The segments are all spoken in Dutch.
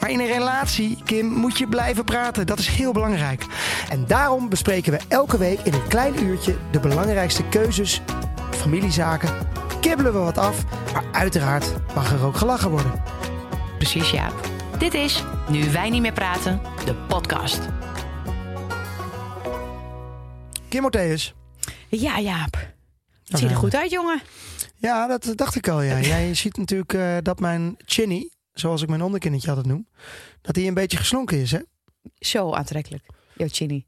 Maar in een relatie, Kim, moet je blijven praten. Dat is heel belangrijk. En daarom bespreken we elke week in een klein uurtje de belangrijkste keuzes, familiezaken. Kibbelen we wat af, maar uiteraard mag er ook gelachen worden. Precies, Jaap. Dit is Nu wij niet meer praten, de podcast. Kim Orteus. Ja, Jaap. Het ziet er goed uit, jongen. Ja, dat dacht ik al. Ja. Jij ziet natuurlijk eh, dat mijn chinny, zoals ik mijn onderkindertje altijd noem, dat hij een beetje geslonken is, hè? Zo aantrekkelijk. Jouw chini.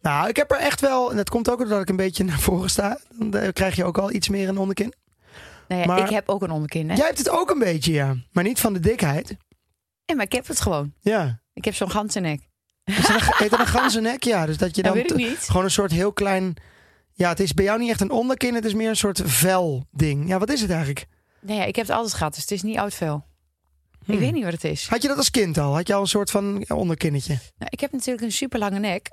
Nou, ik heb er echt wel, en dat komt ook doordat ik een beetje naar voren sta, dan eh, krijg je ook al iets meer een onderkin. Nou ja, Maar- ik heb ook een onderkin, hè? Jij hebt het ook een beetje, ja. Maar niet van de dikheid. Ja, maar ik heb het gewoon. Ja. Ik heb zo'n ganzennek. Is dat een, heet dat een ganzennek? Ja, dus dat je dan gewoon een soort heel klein... Ja, het is bij jou niet echt een onderkin, het is meer een soort vel ding. Ja, wat is het eigenlijk? Nee, ja, ik heb het altijd gehad, dus het is niet oud vel. Hmm. Ik weet niet wat het is. Had je dat als kind al? Had je al een soort van onderkinnetje? Nou, ik heb natuurlijk een super lange nek.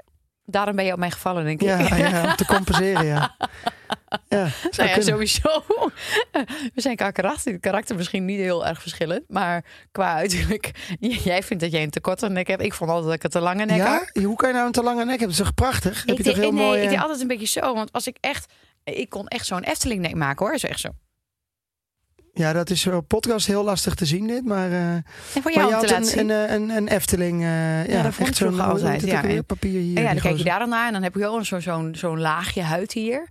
Daarom ben je op mij gevallen, denk ik. Ja, ja, om te compenseren, ja. Ja, Nou ja, sowieso. We zijn qua karakter, karakter misschien niet heel erg verschillend. Maar qua uiterlijk. Jij vindt dat jij een te korte nek hebt. Ik vond altijd dat ik een te lange nek had. Ja? Hoe kan je nou een te lange nek hebben? Dat is toch prachtig? Heb je toch heel nee, mooi... ik eh, deed altijd een beetje zo. Want als ik echt... Ik kon echt zo'n Efteling nek maken hoor. Zo echt zo. Ja, dat is op podcast heel lastig te zien dit, maar... eh, En voor maar jou je had laten een, een, een, een Efteling, eh, ja, dat vond ik echt zo'n altijd, ja. En- papier hier. En ja, dan kijk je daar dan naar. En dan heb je ook zo'n zo'n zo'n laagje huid hier.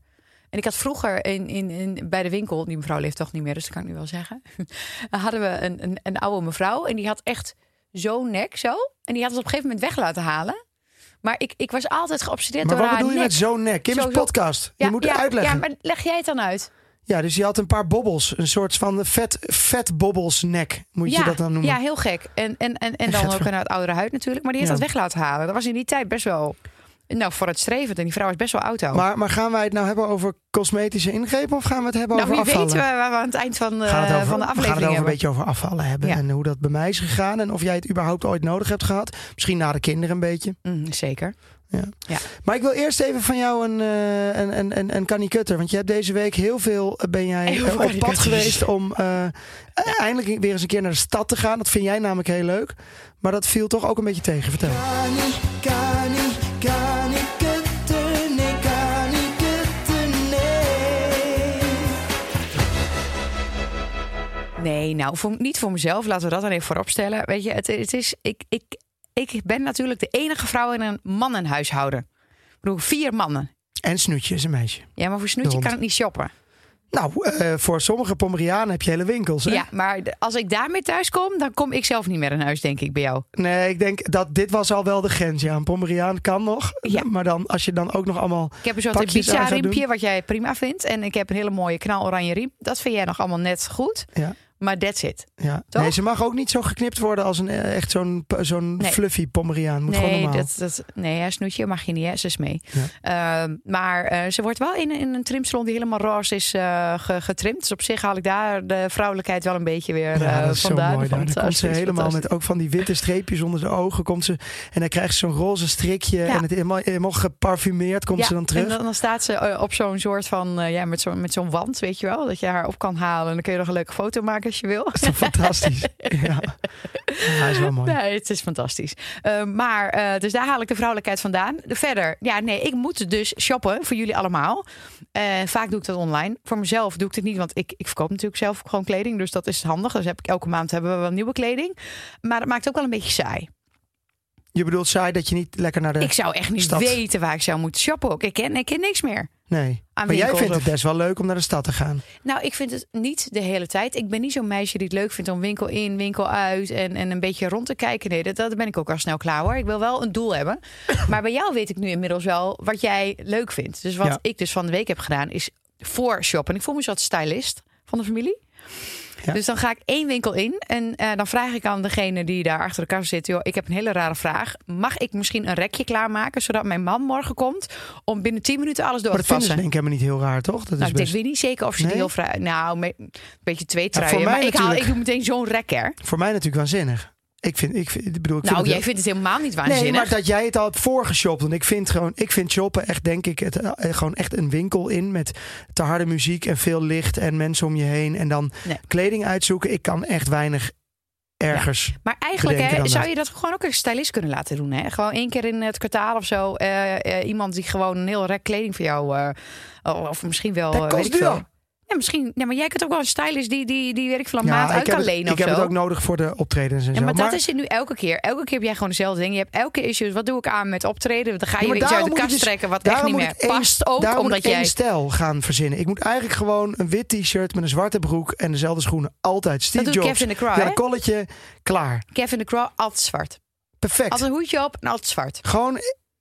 En ik had vroeger in, in, in, bij de winkel, die mevrouw leeft toch niet meer, dus dat kan ik nu wel zeggen. Hadden we een, een, een oude mevrouw en die had echt zo'n nek zo. En die had het op een gegeven moment weg laten halen. Maar ik, ik was altijd geobsedeerd Maar door wat haar bedoel je nek. met zo'n nek? Kim's podcast. ja, je moet ja, het uitleggen. Ja, maar leg jij het dan uit? Ja, dus je had een paar bobbels. Een soort van vet, vet bobbels nek, moet je dat dan noemen. ja, heel gek. En, en, en, en dan ook een uit oudere huid natuurlijk. Maar die heeft Ja. dat weg laten halen. Dat was in die tijd best wel nou, vooruitstrevend. En die vrouw is best wel oud. Maar, maar gaan wij het nou hebben over cosmetische ingrepen of gaan we het hebben nou, over wie afvallen? weet waar waar we aan het eind van, eh, we het over, van de we gaan aflevering het over een beetje over afvallen hebben. Ja. En hoe dat bij mij is gegaan. En of jij het überhaupt ooit nodig hebt gehad. Misschien na de kinderen een beetje. Mm, zeker. Maar ik wil eerst even van jou een, eh een, een, een, een kanikutter. Want je hebt deze week heel veel eh, ben jij Heel veel op pad geweest om eh, eh, eindelijk weer eens een keer naar de stad te gaan. Dat vind jij namelijk heel leuk. Maar dat viel toch ook een beetje tegen. Vertel. Nee, nou, voor, niet voor mezelf. Laten we dat dan even voorop stellen. Weet je, het, het is... Ik, ik, ik ben natuurlijk de enige vrouw in een mannenhuishouden. Ik bedoel, vier mannen. En Snoetje is een meisje. Ja, maar voor snoetje kan ik niet shoppen. Nou, eh, voor sommige Pomerianen heb je hele winkels. Hè? Ja, maar als ik daarmee thuis kom, dan kom ik zelf niet meer in huis, denk ik, bij jou. Nee, ik denk dat dit was al wel de grens. Ja, een Pomeriaan kan nog. Ja. Maar dan, als je dan ook nog allemaal... Ik heb een soort Ibiza-riempje, doen. wat jij prima vindt. En ik heb een hele mooie knaloranje riem. Dat vind jij nog allemaal net goed. Ja, Maar that's it. ja. Toch? Nee, ze mag ook niet zo geknipt worden als een eh, echt zo'n zo'n Nee. fluffy Pomeriaan. Moet Nee, dat, dat, nee, hè, snoetje mag je niet, hè? ze is mee. Ja. Ehm, maar eh, ze wordt wel in, in een trimsalon die helemaal roze is ge- getrimd. Dus op zich haal ik daar de vrouwelijkheid wel een beetje weer Ja, dat is zo vandaan. mooi. Daar. Dan komt ze helemaal met ook van die witte streepjes onder de ogen. Komt ze, en dan krijgt ze zo'n roze strikje. Ja. En het helemaal, helemaal geparfumeerd komt ja, ze dan terug. En dan, dan staat ze op zo'n soort van, ja, met zo'n met zo'n wand, weet je wel. Dat je haar op kan halen. En dan kun je nog een leuke foto maken als je wil. Dat is toch fantastisch. ja. ja, is wel mooi. Nee, het is fantastisch. Eh, maar, eh, dus daar haal ik de vrouwelijkheid vandaan. Verder, ja, nee, ik moet dus shoppen voor jullie allemaal. Eh, vaak doe ik dat online. Voor mezelf doe ik het niet, want ik, ik verkoop natuurlijk zelf gewoon kleding. Dus dat is handig. Dus heb ik elke maand hebben we wel nieuwe kleding. Maar het maakt ook wel een beetje saai. Je bedoelt saai dat je niet lekker naar de... Ik zou echt niet stad. weten waar ik zou moeten shoppen. ook. Ik ken, ik ken niks meer. Nee. Aan Maar jij vindt het best wel leuk om naar de stad te gaan. Nou, ik vind het niet de hele tijd. Ik ben niet zo'n meisje die het leuk vindt om winkel in, winkel uit en, en een beetje rond te kijken. Nee, dat, dat ben ik ook al snel klaar hoor. Ik wil wel een doel hebben. Maar bij jou weet ik nu inmiddels wel wat jij leuk vindt. Dus wat Ja. ik dus van de week heb gedaan is voor shoppen. Ik voel me zo'n stylist van de familie. Ja. Dus dan ga ik één winkel in en eh, dan vraag ik aan degene die daar achter de kassa zit: joh, ik heb een hele rare vraag. Mag ik misschien een rekje klaarmaken zodat mijn man morgen komt om binnen 10 minuten alles door Maar te dat vinden ze passen? denk ik helemaal niet heel raar, toch? Dat Nou, is ik denk best, weet niet zeker of ze het Nee? heel vrij. Nou, een beetje twee voor truien. mij maar ik, haal, ik doe meteen zo'n rek, hè? voor mij natuurlijk waanzinnig. Ik vind, ik bedoel, ik Nou, het jij wel- vindt het helemaal niet waanzinnig. Nee, maar dat jij het al hebt voorgeshopt. Want ik vind gewoon, ik vind shoppen echt, denk ik, het, eh, gewoon echt een winkel in met te harde muziek en veel licht en mensen om je heen. En dan Nee. kleding uitzoeken. Ik kan echt weinig ergens. Maar eigenlijk hè, zou dat. je dat gewoon ook een stylist kunnen laten doen. Hè? Gewoon één keer in het kwartaal of zo. eh, eh, iemand die gewoon een heel rek kleding voor jou. eh, of misschien wel. Dat kost weet ik veel. Ja, misschien. Ja, maar jij kunt ook wel een stylist die, die, die ik veel een Ja, maand uit kan lenen ik heb zo. het ook nodig voor de optredens en ja, zo. maar, dat is het nu elke keer. Elke keer heb jij gewoon dezelfde ding. Je hebt elke issues. Wat doe ik aan met optreden? Dan ga je Ja, maar weer iets uit de kast dus- trekken wat echt niet meer past. Ook Daarom omdat jij... stijl gaan verzinnen. Ik moet eigenlijk gewoon een wit t-shirt met een zwarte broek en dezelfde schoenen. Altijd. Steve Dat Jobs. Kevin de Crow, Ja, een kolletje. Klaar. Kevin de Crow, altijd zwart. Perfect. Altijd een hoedje op en altijd zwart. Gewoon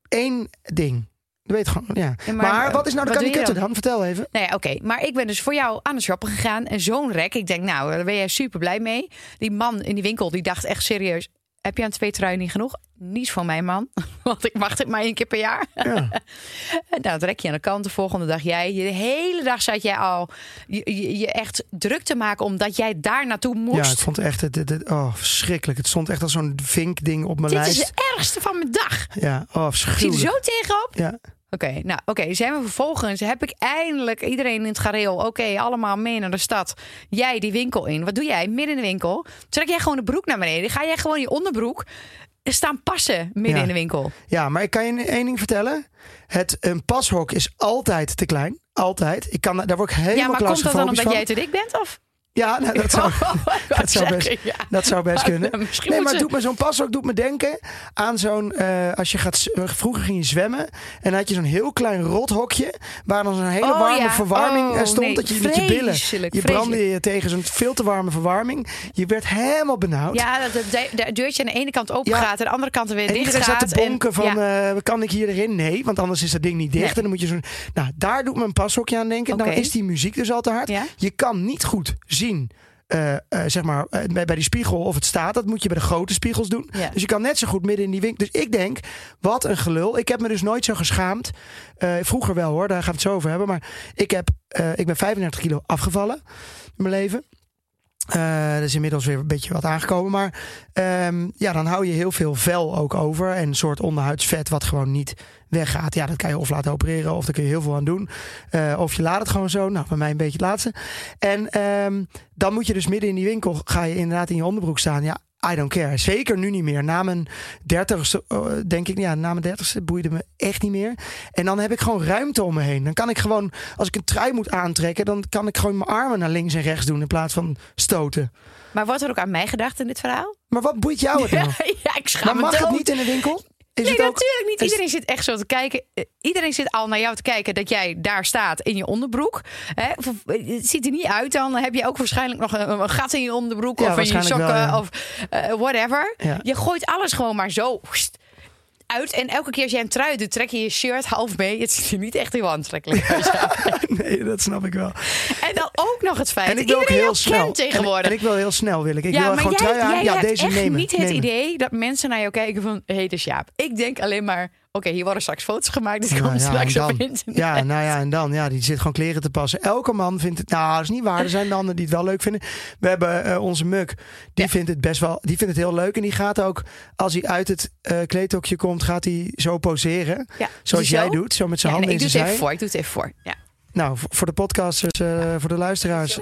één ding. Weet gewoon, ja. Ja, maar, maar, wat is nou de kanikutte dan? dan? Vertel even. Nou ja, oké. Maar ik ben dus voor jou aan de shoppen gegaan. En zo'n rek. Ik denk, nou, daar ben jij super blij mee. Die man in die winkel, die dacht echt serieus. Heb je aan twee truien niet genoeg? Niets van mij, man. Want ik mag het maar één keer per jaar. Ja. En nou, dat rek je aan de kant. De volgende dag jij. De hele dag zat jij al je, je, je echt druk te maken. Omdat jij daar naartoe ja, moest. ik vond het echt, het, het- het- oh, verschrikkelijk. Het stond echt als zo'n vinkding op mijn Dit is lijst. het ergste van mijn dag. Ja, oh, Ik zie er zo tegenop. Ja. Oké, nou oké, zijn we vervolgens. Heb ik eindelijk iedereen in het gareel. Oké, allemaal mee naar de stad. Jij die winkel in. Wat doe jij? Midden in de winkel. Trek jij gewoon de broek naar beneden. Ga jij gewoon je onderbroek staan passen midden Ja. in de winkel. ja, maar ik kan je één ding vertellen. Het, een pashok is altijd te klein. Altijd. Ik kan, daar word ik helemaal ja, maar komt dat dan omdat van. jij te dik bent? Of? Ja, nou, dat zou, dat zou best, zeggen, ja. dat zou best kunnen. Misschien Nee, maar ze- doet me zo'n pashok doet me denken aan zo'n... eh, als je gaat... eh, Vroeger ging je zwemmen en dan had je zo'n heel klein rothokje... waar dan zo'n hele Oh, warme ja. verwarming eh, Oh, stond. nee, dat je met je billen... Je brandde je tegen zo'n veel te warme verwarming. Je werd helemaal benauwd. Ja, dat het de- de deurtje aan de ene kant open gaat en de andere kant er weer En dicht gaat. zat te en- bonken van, eh, kan ik hier erin? Nee, want anders is dat ding niet dicht. Nee. En dan moet je zo'n... Nou, daar doet mijn pashokje aan denken. Dan Oké. is die muziek dus al te hard. Je kan niet goed zien... eh, eh, zeg maar eh, bij, bij die spiegel of het staat. Dat moet je bij de grote spiegels doen. Ja. Dus je kan net zo goed midden in die winkel. Dus ik denk, wat een gelul. Ik heb me dus nooit zo geschaamd. Vroeger wel hoor, daar gaan we het zo over hebben. Maar ik, heb, ik ben 35 kilo afgevallen in mijn leven. Eh dat is inmiddels weer een beetje wat aangekomen. Maar ehm, ja, dan hou je heel veel vel ook over. En een soort onderhuidsvet wat gewoon niet weggaat. Ja, dat kan je of laten opereren of daar kun je heel veel aan doen. Eh, of je laat het gewoon zo. Nou, bij mij een beetje het laatste. En ehm, dan moet je dus midden in die winkel... ga je inderdaad in je onderbroek staan. Ja, I don't care. Zeker nu niet meer. Na mijn dertigste, eh, denk ik, ja, na mijn dertigste boeide me echt niet meer. En dan heb ik gewoon ruimte om me heen. Dan kan ik gewoon, als ik een trui moet aantrekken, dan kan ik gewoon mijn armen naar links en rechts doen in plaats van stoten. Maar wordt er ook aan mij gedacht in dit verhaal? Maar wat boeit jou het nou? ja, ik schaam Maar mag het niet in de winkel? Is nee, ook, natuurlijk niet. Iedereen zit echt zo te kijken. Eh, Iedereen zit al naar jou te kijken dat jij daar staat in je onderbroek. Hè? Of, eh, Het ziet er niet uit. Dan heb je ook waarschijnlijk nog een, een gat in je onderbroek Ja, of in je sokken wel, ja. of eh, whatever. Ja. Je gooit alles gewoon maar zo uit. En elke keer als jij een trui doet, trek je je shirt half mee. Het ziet er niet echt heel aantrekkelijk nee, dat snap ik wel. en dan ook nog het feit En dat ik wil ook heel snel. tegenwoordig. En, en ik wil heel snel, wil ik. Ik ja, wil maar gewoon jij, trui aan. jij ja, hebt deze echt nemen. niet het nemen. idee dat mensen naar jou kijken van... hé, hey, dus Jaap. Ik denk alleen maar... oké, hier worden straks foto's gemaakt. Dit Nou komt ja, straks op internet. Ja, nou ja, en dan, ja, die zit gewoon kleren te passen. Elke man vindt het, nou, dat is niet waar. Er zijn mannen die het wel leuk vinden. We hebben eh, onze Muk, die Ja. vindt het best wel, die vindt het heel leuk. En die gaat ook, als hij uit het eh kleedhokje komt, gaat hij zo poseren. Ja, Zoals zo? jij doet, zo met zijn handen nee, in ik zijn doe het zij. even voor. Ik doe het even voor. Ja. Nou, voor de podcasters, eh, voor de luisteraars,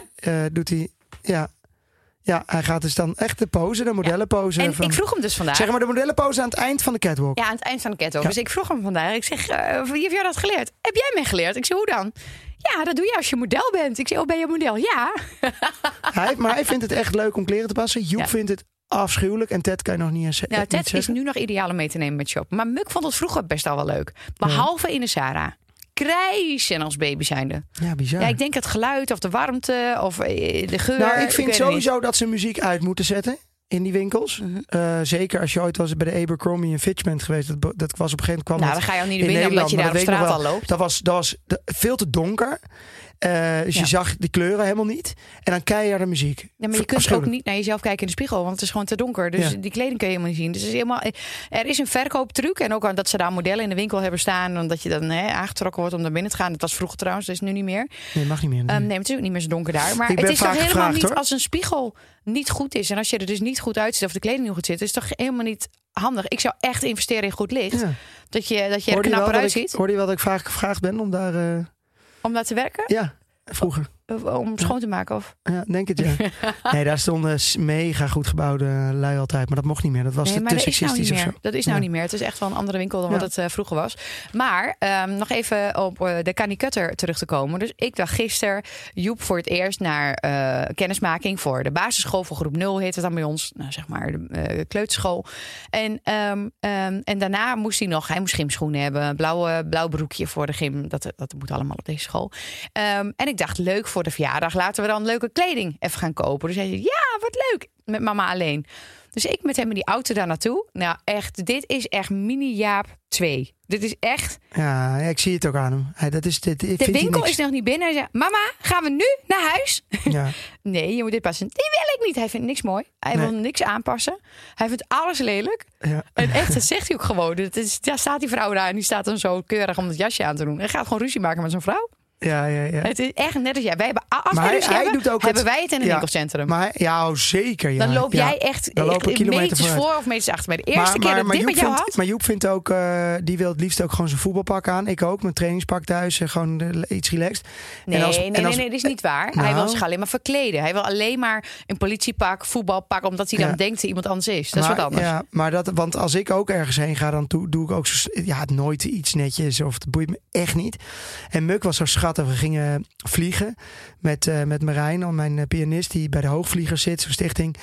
doet hij, ja, ja, hij gaat dus dan echt de pose, de modellenpose. En van, ik vroeg hem dus vandaag. zeg maar de modellenpose aan het eind van de catwalk. Ja, aan het eind van de catwalk. Ja. Dus ik vroeg hem vandaag. Ik zeg, eh, wie heeft jou dat geleerd? Heb jij mij geleerd? Ik zeg, hoe dan? Ja, dat doe je als je model bent. Ik zeg, oh, ben je model? Ja. Hij, maar hij vindt het echt leuk om kleren te passen. Joep Ja. vindt het afschuwelijk. En Ted kan je nog niet eens Nou, niet Ted is nu nog ideaal om mee te nemen met shop. Maar Muk vond het vroeger best al wel leuk. Behalve in de Sarah. Krijsen als baby zijnde. Ja, bizar. Ja, ik denk het geluid of de warmte of eh, de geur. nou, ik vind sowieso dat ze muziek uit moeten zetten in die winkels. Mhm. Eh, zeker als je ooit was bij de Abercrombie en Fitch bent geweest. Dat, dat was op een gegeven moment kwam. Nou, dan ga je al niet naar binnen omdat je daar op straat al loopt. Dat was, dat was de- veel te donker. Eh, dus Ja. je zag de kleuren helemaal niet. En dan keiharde muziek. Ja, maar je kunt ook niet naar jezelf kijken in de spiegel, want het is gewoon te donker. Dus Ja. die kleding kun je helemaal niet zien. Dus het is helemaal, er is een verkooptruc. En ook dat ze daar modellen in de winkel hebben staan. Omdat je dan hè, aangetrokken wordt om naar binnen te gaan. Dat was vroeger trouwens, dat is nu niet meer. Nee, mag niet meer. Ehm, nee, maar het is ook niet meer zo donker daar. Maar het is toch helemaal gevraagd, niet hoor. als een spiegel niet goed is. En als je er dus niet goed uitziet of de kleding niet goed zit. is toch helemaal niet handig. Ik zou echt investeren in goed licht. Ja. Dat je, dat je er knapper dat uitziet. ik, hoorde je wel dat ik vaak gevraagd ben om daar... eh, Om daar te werken? ja, vroeger. Of Om schoon te maken? Of... Ja, denk het, ja. nee, daar stonden mega goed gebouwde lui altijd. Maar dat mocht niet meer. Dat was Nee, te maar dat is nou of meer. zo. Dat is nou Ja. niet meer. Het is echt wel een andere winkel dan Ja. wat het eh, vroeger was. Maar ehm, nog even op eh, de Canny Cutter terug te komen. Dus ik dacht gisteren Joep voor het eerst naar eh, kennismaking voor de basisschool voor groep 0 heet het dan bij ons. Nou, zeg maar de eh, kleuterschool. En, ehm, ehm, en daarna moest hij nog, hij moest gymschoenen hebben, blauwe, blauw broekje voor de gym. Dat, dat moet allemaal op deze school. En ik dacht, leuk voor de verjaardag, laten we dan leuke kleding even gaan kopen. Dus hij zei, ja, wat leuk, met mama alleen. Dus ik met hem in die auto daar naartoe. Nou, echt, dit is echt mini-Jaap 2. Dit is echt... Ja, ik zie het ook aan hem. Hij, dat is, dit, ik De hij winkel is nog niet binnen. Hij zei, mama, gaan we nu naar huis? Ja. Nee, je moet dit passen. Die wil ik niet. Hij vindt niks mooi. Hij Nee. wil niks aanpassen. Hij vindt alles lelijk. Ja. En echt, dat zegt hij ook gewoon. Het is, daar staat die vrouw daar en die staat dan zo keurig om het jasje aan te doen. En gaat gewoon ruzie maken met zo'n vrouw. Ja, ja, ja. Het is echt net als jij. Wij hebben, als Maar wij hij- hebben, doet ook hebben het- wij het in een ja. winkelcentrum. Maar ja, oh, zeker. Ja. dan loop Ja. jij echt Dan loop meters vooruit. voor of meters achter mij. De eerste keer dat dit met jou vindt, had. maar Joep vindt ook, eh, die wil het liefst ook gewoon zijn voetbalpak aan. Ik ook, mijn trainingspak thuis. eh, Gewoon eh, iets relaxed. Nee, En als- nee, en nee, dat is niet waar. hij Nou. wil zich alleen maar verkleden. Hij wil alleen maar een politiepak, voetbalpak, omdat hij dan Ja. denkt dat iemand anders is. Dat is maar, wat anders. Ja, maar dat, want als ik ook ergens heen ga, dan doe, doe ik ook zo, ja, nooit iets netjes. Of het boeit me echt niet. En Muk was zo schattig. We gingen vliegen met, eh met Marijn, mijn eh, pianist, die bij de Hoogvliegers zit, zo'n stichting.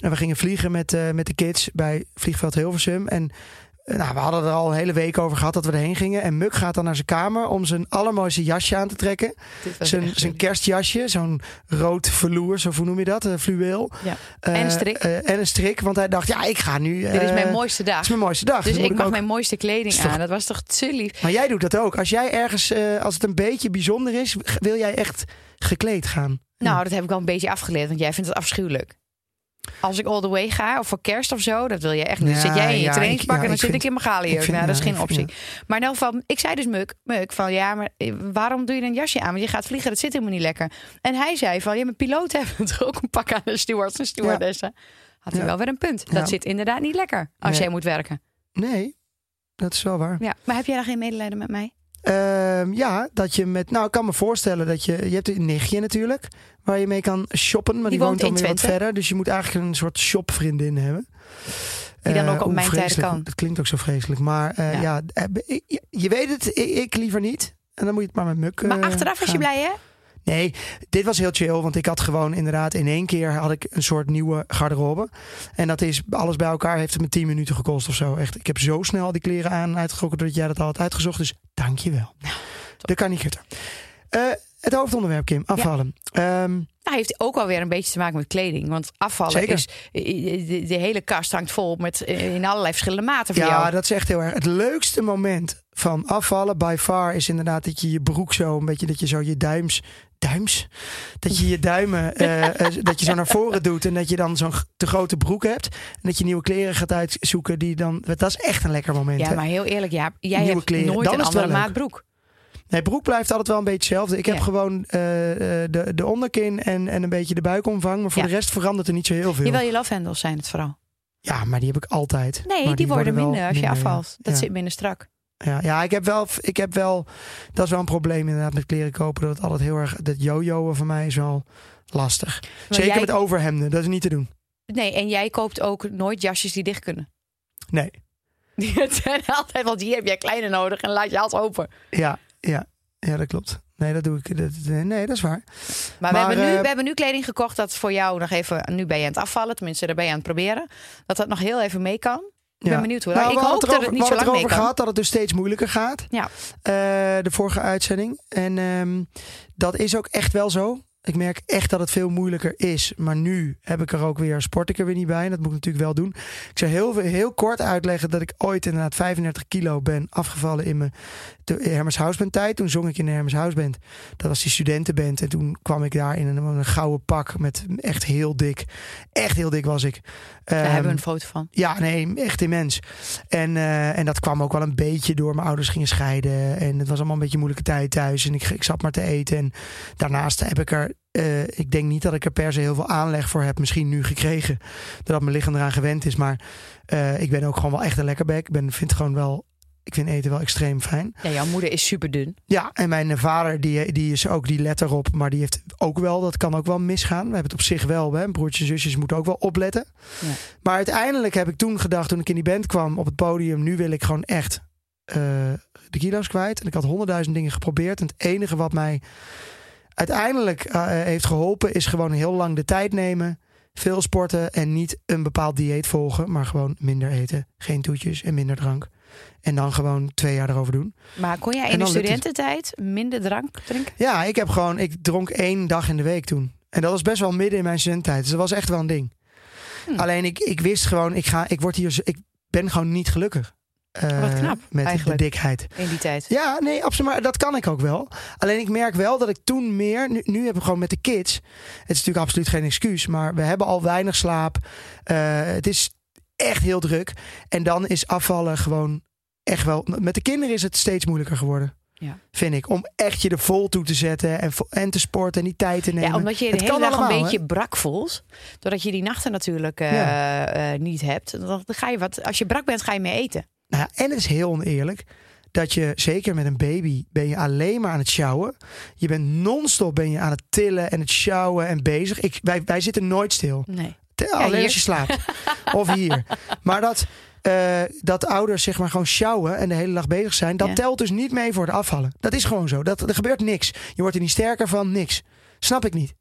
En we gingen vliegen met, eh, met de kids bij Vliegveld Hilversum. En nou, we hadden er al een hele week over gehad dat we erheen gingen. En Muk gaat dan naar zijn kamer om zijn allermooiste jasje aan te trekken. Dit Zijn, zijn kerstjasje, zo'n rood velour, zo hoe noem je dat? Fluweel. Ja. Eh, En een strik. eh, en een strik, want hij dacht, ja, ik ga nu... Dit is eh, mijn mooiste dag. is mijn mooiste dag. Dus ik mag ook- mijn mooiste kleding toch- aan. Dat was toch te lief. Maar jij doet dat ook. Als jij ergens, als het een beetje bijzonder is, wil jij echt gekleed gaan. Nou, dat heb ik wel een beetje afgeleerd, want jij vindt het afschuwelijk. Als ik all the way ga, of voor kerst of zo, dat wil je echt niet. Ja, zit jij in je ja, trainingspak ik- ja, en dan zit vind- ik in mijn vind- Nou, dat is geen optie. Maar in elk geval, ik zei dus Muk, Muk van ja, maar eh, waarom doe je een jasje aan? Want je gaat vliegen, dat zit helemaal niet lekker. En hij zei van, ja, mijn piloot hebben toch ook een pak aan de stewards en stewardessen. Had hij wel weer een punt. Dat zit inderdaad niet lekker als Nee. jij moet werken. Nee, dat is wel waar. Ja. Maar heb jij dan geen medelijden met mij? Ehm, ja, dat je met. Nou, ik kan me voorstellen dat je. Je hebt een nichtje natuurlijk. Waar je mee kan shoppen. Maar die, Die woont woont dan weer wat verder. Dus je moet eigenlijk een soort shopvriendin hebben. Die dan Eh, ook op hoe mijn vreselijk. kan. Het klinkt ook zo vreselijk. Maar eh, Ja. ja, eh, je weet het. Ik, ik liever niet. En dan moet je het maar met Muk. Maar eh, achteraf was je blij, hè? Nee, dit was heel chill. Want ik had gewoon inderdaad in één keer had ik een soort nieuwe garderobe. En dat is alles bij elkaar heeft het me 10 minuten gekost of zo. Echt, ik heb zo snel die kleren aan en uitgetrokken dat jij dat al had uitgezocht. Dus dank je wel. Dat kan niet gutter. Eh, het hoofdonderwerp, Kim. Afvallen. Ehm, Nou, heeft ook alweer een beetje te maken met kleding. Want afvallen Zeker. is... De, de hele kast hangt vol met eh, in allerlei verschillende maten voor ja, jou. dat is echt heel erg. Het leukste moment van afvallen by far is inderdaad dat je je broek zo een beetje dat je zo je duims duims dat je je duimen eh, eh, dat je zo naar voren doet en dat je dan zo'n te grote broek hebt en dat je nieuwe kleren gaat uitzoeken die dan dat is echt een lekker moment. Ja, hè? maar heel eerlijk, ja, jij Nieuwe hebt kleren. nooit Dan een andere maat broek. Nee, broek blijft altijd wel een beetje hetzelfde. Ik heb Ja. gewoon eh, eh, de, de onderkin en, en een beetje de buikomvang, maar voor Ja. de rest verandert er niet zo heel veel. Jawel, je love handles zijn het vooral. Ja, maar die heb ik altijd. Nee, die, worden minder als je minder, ja. afvalt. Dat zit minder strak. Ja, ja ik, heb wel, ik heb wel. Dat is wel een probleem inderdaad met kleren kopen. Dat het altijd heel erg. Dat jojoen voor mij is wel lastig. Maar Zeker jij- met overhemden. Dat is niet te doen. Nee, en jij koopt ook nooit jasjes die dicht kunnen. Nee. Die zijn altijd, want hier heb jij kleine nodig en laat je alles open. Ja, ja, ja, dat klopt. Nee, dat doe ik. Dat, nee, dat is waar. Maar, Maar, we, hebben nu, eh, we hebben nu kleding gekocht dat voor jou nog even... Nu ben je aan het afvallen, tenminste daar ben je aan het proberen. Dat dat nog heel even mee kan. Ik Ja. ben benieuwd hoe Nou, Ik hoop hadden dat het niet zo lang mee erover kan. gehad dat het dus steeds moeilijker gaat. Ja. Eh, de vorige uitzending. En ehm, dat is ook echt wel zo. Ik merk echt dat het veel moeilijker is. Maar nu heb ik er ook weer, sport ik er weer niet bij. En dat moet ik natuurlijk wel doen. Ik zou heel, heel kort uitleggen dat ik ooit inderdaad 35 kilo ben afgevallen in mijn Hermes Houseband tijd. Toen zong ik in de Hermes Houseband. Dat was die studentenband. En toen kwam ik daar in een, een gouden pak met echt heel dik. Echt heel dik was ik. Daar Ehm, hebben we een foto van. ja, nee, echt immens. En, eh, en dat kwam ook wel een beetje door. Mijn ouders gingen scheiden. En het was allemaal een beetje een moeilijke tijd thuis. En ik, ik zat maar te eten. En daarnaast heb ik er. Eh, ik denk niet dat ik er per se heel veel aanleg voor heb. Misschien nu gekregen. Doordat mijn lichaam eraan gewend is. Maar eh, ik ben ook gewoon wel echt een lekkerbek. Ik ben, vind gewoon wel. Ik vind eten wel extreem fijn. Ja, jouw moeder is super dun. Ja, en mijn vader die, die is ook, die let erop. Maar die heeft ook wel, dat kan ook wel misgaan. We hebben het op zich wel. Hè. Broertjes en zusjes moeten ook wel opletten. Ja. Maar uiteindelijk heb ik toen gedacht, toen ik in die band kwam op het podium. Nu wil ik gewoon echt eh, de kilo's kwijt. En ik had honderdduizend dingen geprobeerd. En het enige wat mij uiteindelijk eh, heeft geholpen is gewoon heel lang de tijd nemen. Veel sporten en niet een bepaald dieet volgen. Maar gewoon minder eten. Geen toetjes en minder drank. En dan gewoon twee jaar erover doen. Maar kon jij in de studententijd minder drank drinken? Ja, ik heb gewoon, ik dronk één dag in de week toen. En dat was best wel midden in mijn studententijd. Dus dat was echt wel een ding. Hm. Alleen ik, ik wist gewoon, ik, ga, ik, word hier, ik ben gewoon niet gelukkig. Eh, Wat knap, met eigenlijk. de dikheid. In die tijd. Ja, nee, absoluut. Maar dat kan ik ook wel. Alleen ik merk wel dat ik toen meer. Nu, nu heb ik gewoon met de kids. Het is natuurlijk absoluut geen excuus. Maar we hebben al weinig slaap. Eh, het is echt heel druk. En dan is afvallen gewoon echt wel. Met de kinderen is het steeds moeilijker geworden. Ja. Vind ik. Om echt je er vol toe te zetten. En, en te sporten en die tijd te nemen. Ja, omdat je de Het hele dag allemaal, een beetje brak voelt. Doordat je die nachten natuurlijk eh, Ja. niet hebt. Dan ga je wat, als je brak bent, ga je meer eten. Nou, ja, en het is heel oneerlijk. Dat je, zeker met een baby, ben je alleen maar aan het sjouwen. Je bent non-stop ben je aan het tillen en het sjouwen en bezig. Ik, wij, wij zitten nooit stil. Nee. Alleen hier. als je slaapt. of hier. Maar dat, eh, dat ouders zeg maar gewoon sjouwen en de hele dag bezig zijn, dat Ja. telt dus niet mee voor het afvallen. Dat is gewoon zo. Dat, er gebeurt niks. Je wordt er niet sterker van, niks. Snap ik niet.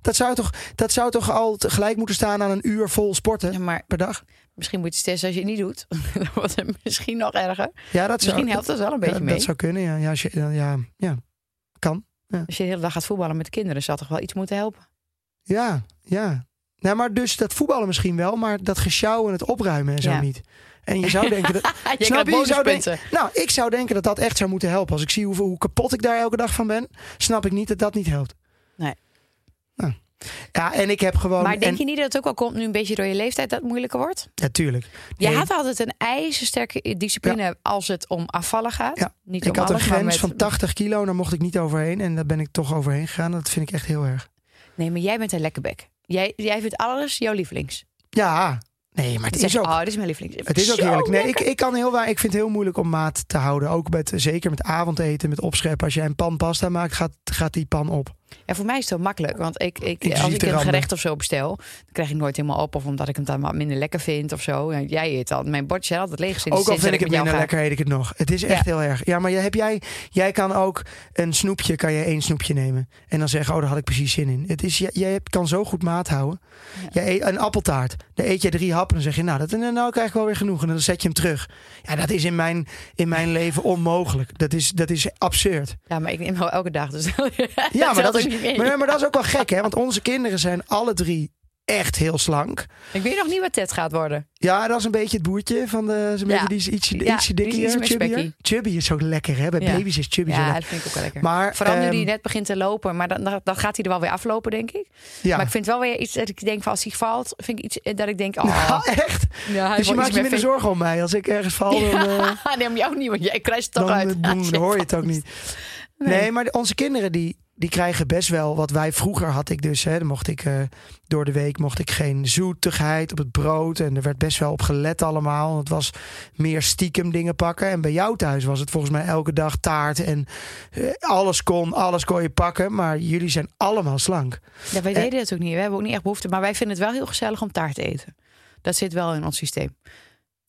Dat zou toch, dat zou toch al gelijk moeten staan aan een uur vol sporten Ja, maar per dag? Misschien moet je het testen als je het niet doet. Dan wordt het misschien nog erger. Ja, dat Misschien zou, helpt dat wel een beetje ja, mee. Dat zou kunnen, ja. Ja, als je, ja, ja. Kan. Als je de hele dag gaat voetballen met de kinderen, zou toch wel iets moeten helpen. Ja, ja. Nou, maar dus dat voetballen misschien wel, maar dat gesjouw en het opruimen en zo Ja. niet. En je zou denken dat. je Snap je? Je zou. Nou, ik zou denken dat dat echt zou moeten helpen. Als ik zie hoeveel, hoe kapot ik daar elke dag van ben, snap ik niet dat dat niet helpt. Ja, en ik heb gewoon. Maar denk en, je niet dat het ook wel komt nu een beetje door je leeftijd dat het moeilijker wordt? Natuurlijk. Je Nee, had altijd een ijzersterke discipline als het om afvallen gaat. Ja. Niet ik om had een grens met- van 80 kilo, daar mocht ik niet overheen. En daar ben ik toch overheen gegaan. Dat vind ik echt heel erg. Nee, maar jij bent een lekkerbek. Jij, jij vindt alles jouw lievelings. Ja, nee, maar het is je, ook. oh, dit is mijn lievelings. Het is ook heerlijk. Nee, ik, ik, kan heel, wa- ik vind het heel moeilijk om maat te houden. Ook met, zeker met avondeten, met opscheppen. Als jij een pan pasta maakt, gaat, gaat die pan op. Ja, voor mij is het wel makkelijk. Want ik, ik, als ik een gerecht of zo bestel, dan krijg ik nooit helemaal op. Of omdat ik hem dan wat minder lekker vind of zo. Ja, Jij eet al. Mijn bordje altijd leeg sinds, Ook al sinds vind ik het minder lekker, eet ik het nog. Het is echt heel erg. Ja, maar jij, heb jij, jij kan ook een snoepje, kan je één snoepje nemen. En dan zeggen, oh, daar had ik precies zin in. Het is, jij, kan zo goed maat houden. Jij eet een appeltaart. Dan eet je drie happen en dan zeg je, nou, dat, nou krijg ik wel weer genoeg. En dan zet je hem terug. Ja, dat is in mijn, in mijn leven onmogelijk. Dat is, dat is absurd. Ja, maar ik neem wel elke dag. Dus Ja, maar dat, ook is, maar, maar dat is ook wel gek, hè? Want onze kinderen zijn alle drie echt heel slank. Ik weet nog niet wat Ted gaat worden. Ja, dat is een beetje het boertje van de. is Ja. die is ietsje, Ja, ietsje is dikker, chubbier. spekkie. Chubby is zo lekker, hè? Bij Ja. baby's is chubby Ja, dat vind ik ook wel lekker. Maar, Vooral nu ehm, die net begint te lopen. Maar dan, dan, gaat hij er wel weer aflopen, denk ik. Ja. Maar ik vind wel weer iets dat ik denk van als hij valt, vind ik iets eh, dat ik denk, oh, Nou, echt? ja, hij Dus je maakt je minder zorgen om mij. Als ik ergens val, dan, eh, nee, om jou niet, want jij krijgt het toch dan, uit. eh, dan, dan hoor je het ook niet. Nee. Nee, maar onze kinderen die, die krijgen best wel wat wij vroeger had ik dus. Hè, dan mocht ik eh, door de week mocht ik geen zoetigheid op het brood. En er werd best wel op gelet allemaal. Het was meer stiekem dingen pakken. En bij jou thuis was het volgens mij elke dag taart. En eh, alles kon, alles kon je pakken. Maar jullie zijn allemaal slank. Ja, wij Eh. deden het ook niet. We hebben ook niet echt behoefte. Maar wij vinden het wel heel gezellig om taart te eten. Dat zit wel in ons systeem.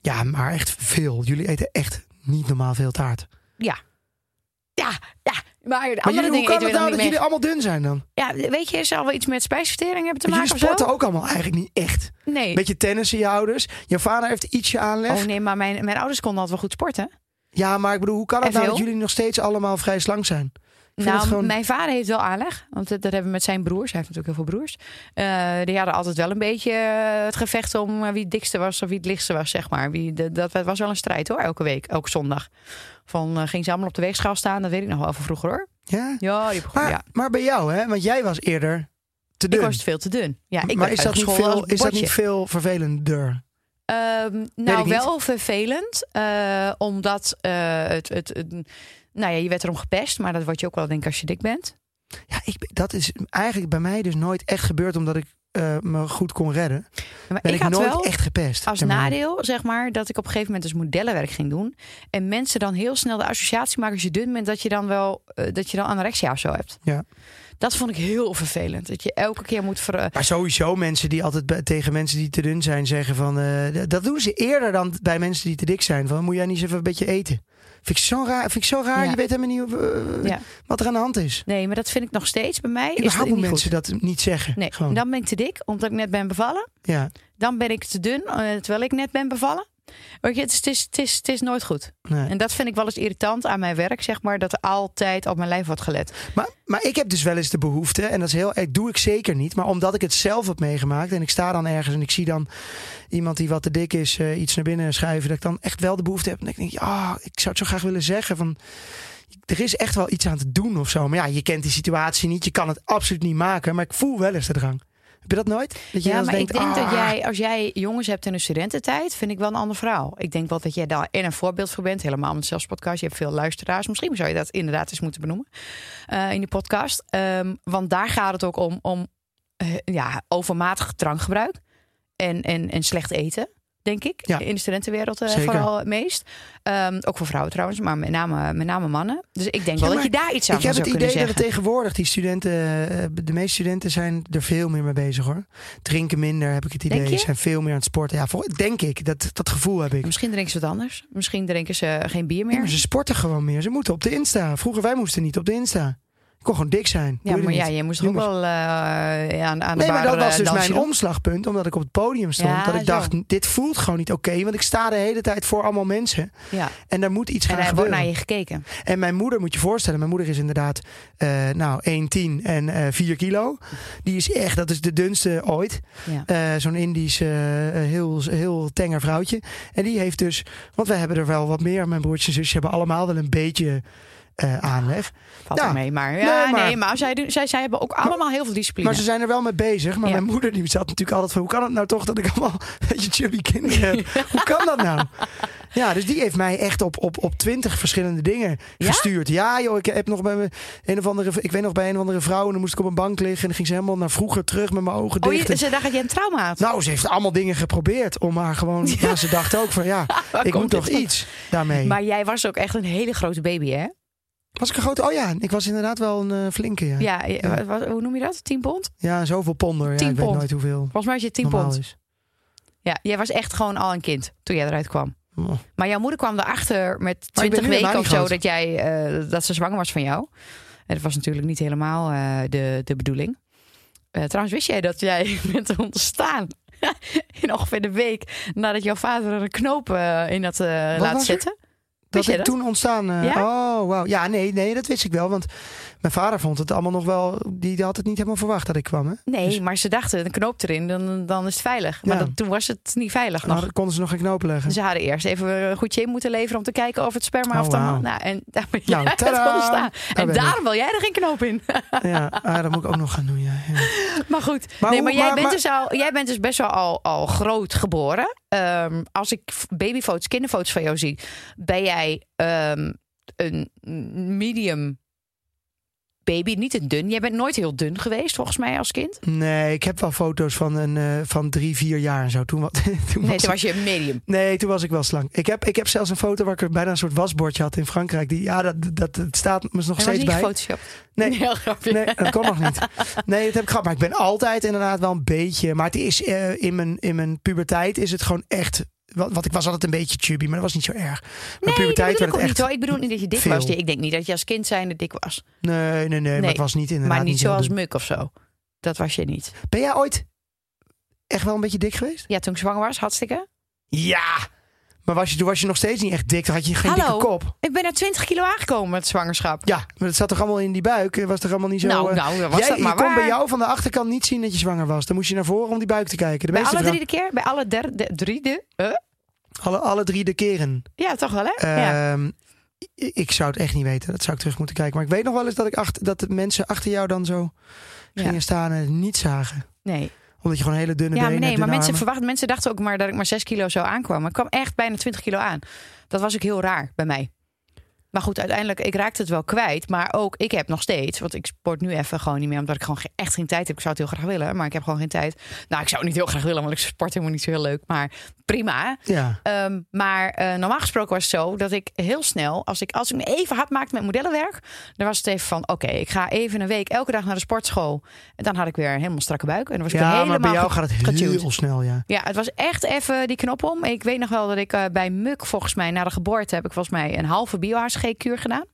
Ja, maar echt veel. Jullie eten echt niet normaal veel taart. Ja. Ja, ja. Maar de Maar hoe kan het nou dat jullie allemaal dun zijn dan? Ja, weet je, zal wel iets met spijsvertering hebben te Want maken jullie of zo? sporten ook allemaal eigenlijk niet echt. Nee. Beetje tennissen, je ouders. Je vader heeft ietsje aanleg. Oh nee, maar mijn, mijn ouders konden altijd wel goed sporten. Ja, maar ik bedoel, hoe kan het nou dat jullie nog steeds allemaal vrij slank zijn? Nou, gewoon... mijn vader heeft wel aanleg. Want dat dat hebben we met zijn broers. Hij heeft natuurlijk heel veel broers. Eh, die hadden altijd wel een beetje eh, het gevecht om eh, wie het dikste was of wie het lichtste was, zeg maar. Wie, dat was wel een strijd hoor, elke week, elke zondag. Van ging ze allemaal op de weegschaal staan, dat weet ik nog wel van vroeger hoor. Ja? Ja, die begon, Maar, ja. maar bij jou, hè? Want jij was eerder te dun. Ik was veel te dun. Ja, ik maar is dat, niet veel, is dat niet veel vervelender? Ehm, nou, wel vervelend. omdat het, het, het- Nou ja, je werd erom gepest. Maar dat word je ook wel, denk ik, als je dik bent. Ja, ik, dat is eigenlijk bij mij dus nooit echt gebeurd omdat ik eh, me goed kon redden. Maar Ben ik ik, had nooit wel echt gepest. als nadeel, zeg maar, dat ik op een gegeven moment dus modellenwerk ging doen. En mensen dan heel snel de associatie maken als je dun bent, dat je dan wel eh, dat je dan anorexia of zo hebt. Ja. Dat vond ik heel vervelend. Dat je elke keer moet ver. Maar sowieso mensen die altijd bij- tegen mensen die te dun zijn zeggen van... eh, dat doen ze eerder dan bij mensen die te dik zijn. Van moet jij niet eens even een beetje eten? Vind ik zo raar. Vind ik zo raar. Ja. Je weet helemaal niet eh, Ja. wat er aan de hand is. Nee, maar dat vind ik nog steeds bij mij. Überhaupt niet hoe goed. mensen dat niet zeggen. Nee, Gewoon. dan ben ik te dik, omdat ik net ben bevallen. Ja, Dan ben ik te dun, eh, terwijl ik net ben bevallen. Het is, het, is, het, is, het is nooit goed. nee. En dat vind ik wel eens irritant aan mijn werk, zeg maar. Dat er altijd op mijn lijf wordt gelet. Maar, maar ik heb dus wel eens de behoefte, en dat is heel, dat doe ik zeker niet, maar omdat ik het zelf heb meegemaakt en ik sta dan ergens en ik zie dan iemand die wat te dik is eh, iets naar binnen schuiven, dat ik dan echt wel de behoefte heb. En ik denk, ah, ik zou het zo graag willen zeggen van, er is echt wel iets aan te doen of zo. Maar ja, je kent die situatie niet, je kan het absoluut niet maken, maar ik voel wel eens de drang. Heb je dat nooit? Dat je Ja, maar denkt, ik denk dat ah, jij, als jij jongens hebt in een studententijd, vind ik wel een ander verhaal. Ik denk wel dat jij daar en een voorbeeld voor bent, helemaal met zelfs podcast. Je hebt veel luisteraars. Misschien zou je dat inderdaad eens moeten benoemen eh, in die podcast. Ehm, want daar gaat het ook om, om eh, ja, overmatig drankgebruik en, en, en slecht eten. Denk ik. Ja. In de studentenwereld eh, vooral het meest. Ehm, ook voor vrouwen trouwens, maar met name, met name mannen. Dus ik denk Ja, wel dat je daar iets aan Ik heb zou het kunnen idee dat zeggen. het tegenwoordig die studenten, eh, de meeste studenten zijn er veel meer mee bezig hoor. Drinken minder heb ik het idee, je? zijn veel meer aan het sporten. Ja, voor, denk ik, dat, dat gevoel heb ik. Misschien drinken ze wat anders. Misschien drinken ze geen bier Ja, meer. maar ze sporten gewoon meer. Ze moeten op de Insta. Vroeger wij moesten niet op de Insta. Kon gewoon dik zijn. Ja, maar ja, je moest ook wel eh, aan, aan de Nee, maar dat was eh, dus mijn omslagpunt. Omdat ik op het podium stond. Ja, dat ik zo. dacht, dit voelt gewoon niet oké. want ik sta de hele tijd voor allemaal mensen. Ja. En daar moet iets En gaan hij wordt gebeuren. naar je gekeken. En mijn moeder, moet je voorstellen. Mijn moeder is inderdaad eh nou 1,10 en eh 4 kilo. Die is echt, dat is de dunste ooit. Ja. Zo'n Indisch, heel, heel tenger vrouwtje. En die heeft dus, want wij hebben er wel wat meer. Mijn broertje en zusje hebben allemaal wel een beetje aanleg. Valt Ja. mee. Maar, ja, Nee, maar- nee, maar zij, doen- zij, zij hebben ook allemaal heel veel discipline. Maar ze zijn er wel mee bezig. Maar Ja. mijn moeder die zat natuurlijk altijd van... hoe kan het nou toch dat ik allemaal een beetje chubby kinderen heb? Hoe kan dat nou? Ja, dus die heeft mij echt op, op, op twintig verschillende dingen Ja? gestuurd. Ja joh, ik heb nog bij me een of andere... Ik weet nog bij een of andere vrouw... en dan moest ik op een bank liggen... en dan ging ze helemaal naar vroeger terug met mijn ogen oh, dicht. je, En- ze dacht dat je een trauma had. Nou, ze heeft allemaal dingen geprobeerd om maar gewoon... Ja, ze dacht ook van ja, ik moet toch van? iets daarmee. Maar jij was ook echt een hele grote baby, hè? Was ik een grote... Oh ja, ik was inderdaad wel een eh, flinke. Ja. Ja, je- Ja. wat- hoe noem je dat? 10 pond? ja, zoveel ponder. Ja, 10 ik weet pond. nooit hoeveel Volgens mij was je 10 normaal pond. is. Ja, jij was echt gewoon al een kind toen jij eruit kwam. Oh. Maar jouw moeder kwam erachter met Maar ik ben 20 nu weken of zo groot. dat, jij, eh, dat ze zwanger was van jou. En dat was natuurlijk niet helemaal eh, de, de bedoeling. Trouwens, wist jij dat jij bent ontstaan in ongeveer de week nadat jouw vader er een knoop in had laten zetten? Dat dat? toen ontstaan. eh, Ja? Oh, wauw. Ja, nee, nee, dat wist ik wel. Want mijn vader vond het allemaal nog wel. Die had het niet helemaal verwacht dat ik kwam. Hè? Nee, Dus- maar ze dachten, een knoop erin, dan, dan is het veilig. Maar Ja. dat, toen was het niet veilig nog. dan konden ze nog geen knopen leggen. Ze hadden eerst even een goedje in moeten leveren om te kijken of het sperma Oh, wauw. Nou, en daar ben jij Nou, ontstaan. Daar En daarom wil jij er geen knoop in. Ja, ah, dat moet ik ook nog gaan doen. Ja, ja. Maar goed, Maar nee, hoe- maar, jij, maar- bent maar- dus al, jij bent dus best wel al, al groot geboren. Ehm, als ik babyfoto's, kinderfoto's van jou zie, ben jij ehm, een medium baby, niet een dun. Jij bent nooit heel dun geweest, volgens mij, als kind. Nee, ik heb wel foto's van, een, eh, van drie, vier jaar en zo. Toen, wa- toen Nee, was toen was je een medium. Nee, toen was ik wel slank. Ik heb, ik heb zelfs een foto waar ik bijna een soort wasbordje had in Frankrijk. Die, ja, dat, dat, dat staat me nog Dat steeds niet bij. Nee. Heel grappig. Nee, dat kon nog niet. Nee, dat heb ik gehad. Maar ik ben altijd inderdaad wel een beetje. Maar het is eh, in, mijn, in mijn puberteit is het gewoon echt. Wat, wat ik was altijd een beetje chubby, maar dat was niet zo erg. Mijn Nee, dat puberteit werd ook het niet echt. hoor. Ik bedoel niet dat je dik veel. was. Ik denk niet dat je als kind zijnde dik was. Nee, nee, nee, Maar het was niet inderdaad. maar niet zoals. Muk of zo. Dat was je niet. Ben jij ooit echt wel een beetje dik geweest? Ja, toen ik zwanger was, hartstikke. Ja, Maar was je, toen was je nog steeds niet echt dik. Dan had je geen Hallo? dikke kop. Ik ben naar 20 kilo aangekomen met zwangerschap. Ja, maar het zat toch allemaal in die buik? Het was toch allemaal niet zo... Nou, eh, nou, was jij, dat maar je kon bij waar. jou van de achterkant niet zien dat je zwanger was. Dan moest je naar voren om die buik te kijken. De Bij alle drie de keer? Bij alle derde, drie de? Alle, alle drie de keren. Ja, toch wel hè? ja. Ehm, Ik zou het echt niet weten. Dat zou ik terug moeten kijken. Maar ik weet nog wel eens dat, ik achter, dat de mensen achter jou dan zo gingen Ja. staan en het niet zagen. Nee. Omdat je gewoon hele dunne Ja, maar benen nee, maar dunne mensen, armen. verwachten, mensen dachten ook maar dat ik maar 6 kilo zo aankwam. Maar ik kwam echt bijna 20 kilo aan. Dat was ook heel raar bij mij. Maar goed, uiteindelijk, ik raakte het wel kwijt. Maar ook, ik heb nog steeds, want ik sport nu even gewoon niet meer. Omdat ik gewoon ge- echt geen tijd heb. Ik zou het heel graag willen, maar ik heb gewoon geen tijd. Nou, ik zou het niet heel graag willen, want ik sport helemaal niet zo heel leuk. Maar prima. Ja, Ehm, maar eh, normaal gesproken was het zo dat ik heel snel, als ik, als ik me even hard maakte met modellenwerk, dan was het even van: oké, ik ga even een week elke dag naar de sportschool. En dan had ik weer een helemaal strakke buik. En dan was ik ja helemaal maar bij jou gaat het getuned. heel snel, ja. Ja, het was echt even die knop om. Ik weet nog wel dat ik eh, bij Muk, volgens mij, na de geboorte heb ik volgens mij een halve bio-HCG-kuur gedaan.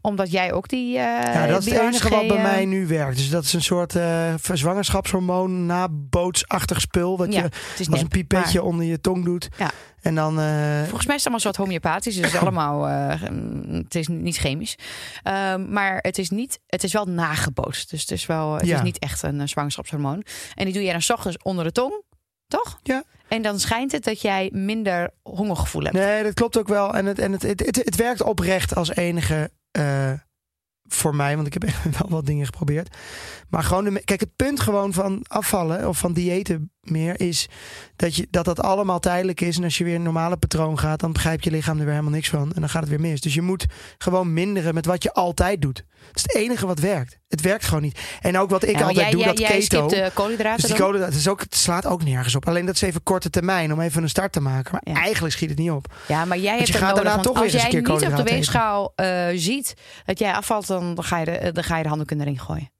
Omdat jij ook die. eh Ja, dat is het enige wat bij bio-HCG, mij eh, nu werkt. Dus dat is een soort eh zwangerschapshormoon nabootsachtig spul. Wat Ja, je als een pipetje maar onder je tong doet. Ja. En dan... eh, Volgens mij is het allemaal een soort homeopathisch. Dus allemaal. eh, het is niet chemisch. Ehm, maar het is, niet, het is wel nagebootst. Dus het is, wel, het Ja. is niet echt een eh, zwangerschapshormoon. En die doe je dan 's ochtends onder de tong, toch? Ja. En dan schijnt het dat jij minder hongergevoel hebt. Nee, dat klopt ook wel. En het, en het, het, het, het werkt oprecht als enige eh, voor mij. Want ik heb echt wel wat dingen geprobeerd. Maar gewoon, de, kijk, het punt gewoon van afvallen of van diëten meer is dat, je, dat dat allemaal tijdelijk is. En als je weer een normale patroon gaat, dan begrijpt je lichaam er weer helemaal niks van. En dan gaat het weer mis. Dus je moet gewoon minderen met wat je altijd doet. Dat is het enige wat werkt. Het werkt gewoon niet. En ook wat ik Ja, altijd jij, doe, jij, dat jij keto. skipt de koolhydraten Dus die dat is ook, het slaat ook nergens op. Alleen dat is even korte termijn om even een start te maken. Maar Ja. eigenlijk schiet het niet op. Ja, maar jij hebt je gaat daarna toch weer als eens jij een keer niet op de koolhydraten weegschaal eh, ziet dat jij afvalt, dan, ga je de, dan ga je de handdoek erin gooien.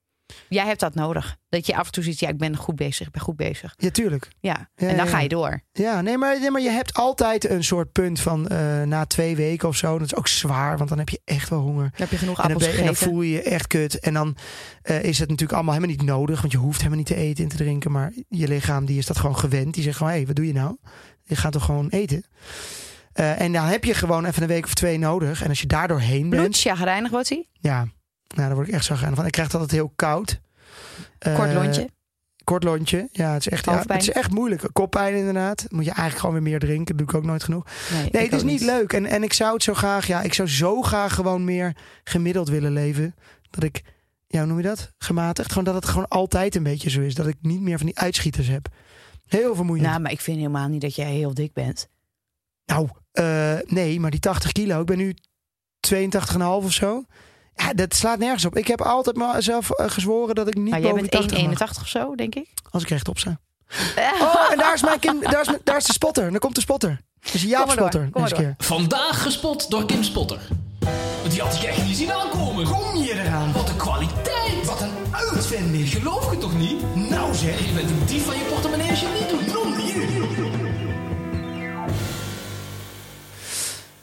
Jij hebt dat nodig. Dat je af en toe ziet, ja, ik ben goed bezig, ik ben goed bezig. Ja, tuurlijk. Ja, Ja, en dan ja, ga je door. Ja, nee maar, nee, maar je hebt altijd een soort punt van eh, na twee weken of zo. Dat is ook zwaar, want dan heb je echt wel honger. Dan heb je genoeg En dan, appels en dan voel je je echt kut. En dan eh, is het natuurlijk allemaal helemaal niet nodig. Want je hoeft helemaal niet te eten en te drinken. Maar je lichaam die is dat gewoon gewend. Die zegt gewoon, hé, hey, wat doe je nou? Je gaat toch gewoon eten? Eh, en dan heb je gewoon even een week of twee nodig. En als je daar doorheen bent... Bloed, chagrijnig wordt hij. Ja, nou, daar word ik echt zo gaan van. Ik krijg het altijd heel koud. Eh, Kort lontje. Kort lontje. Ja, het is echt, ja, het is echt moeilijk. Koppijn inderdaad. Moet je eigenlijk gewoon weer meer drinken. Dat doe ik ook nooit genoeg. Nee, het is niet leuk. En, en ik zou het zo graag... Ja, ik zou zo graag gewoon meer gemiddeld willen leven. Dat ik... Ja, hoe noem je dat? Gematigd. Gewoon dat het gewoon altijd een beetje zo is. Dat ik niet meer van die uitschieters heb. Heel vermoeiend. Nou, maar ik vind helemaal niet dat jij heel dik bent. Nou, eh, nee, maar die 80 kilo. Ik ben nu 82,5 of zo. Ja, dat slaat nergens op. Ik heb altijd mezelf eh, gezworen dat ik niet Maar jij boven bent de 80 mag. 1,81 of zo, denk ik. Als ik rechtop sta. Oh, en daar is, mijn kind, daar, is, mijn- daar is de spotter. Dan komt de spotter. Dus Jaap Kom maar door, Spotter. maar keer. Vandaag gespot door Kim Spotter. Want die had ik echt niet zien aankomen. Kom je eraan? Wat een kwaliteit. Wat een uitvinding. Geloof je toch niet? Nou zeg, Je bent een dief van je portemonnee als je het niet doet. non hier.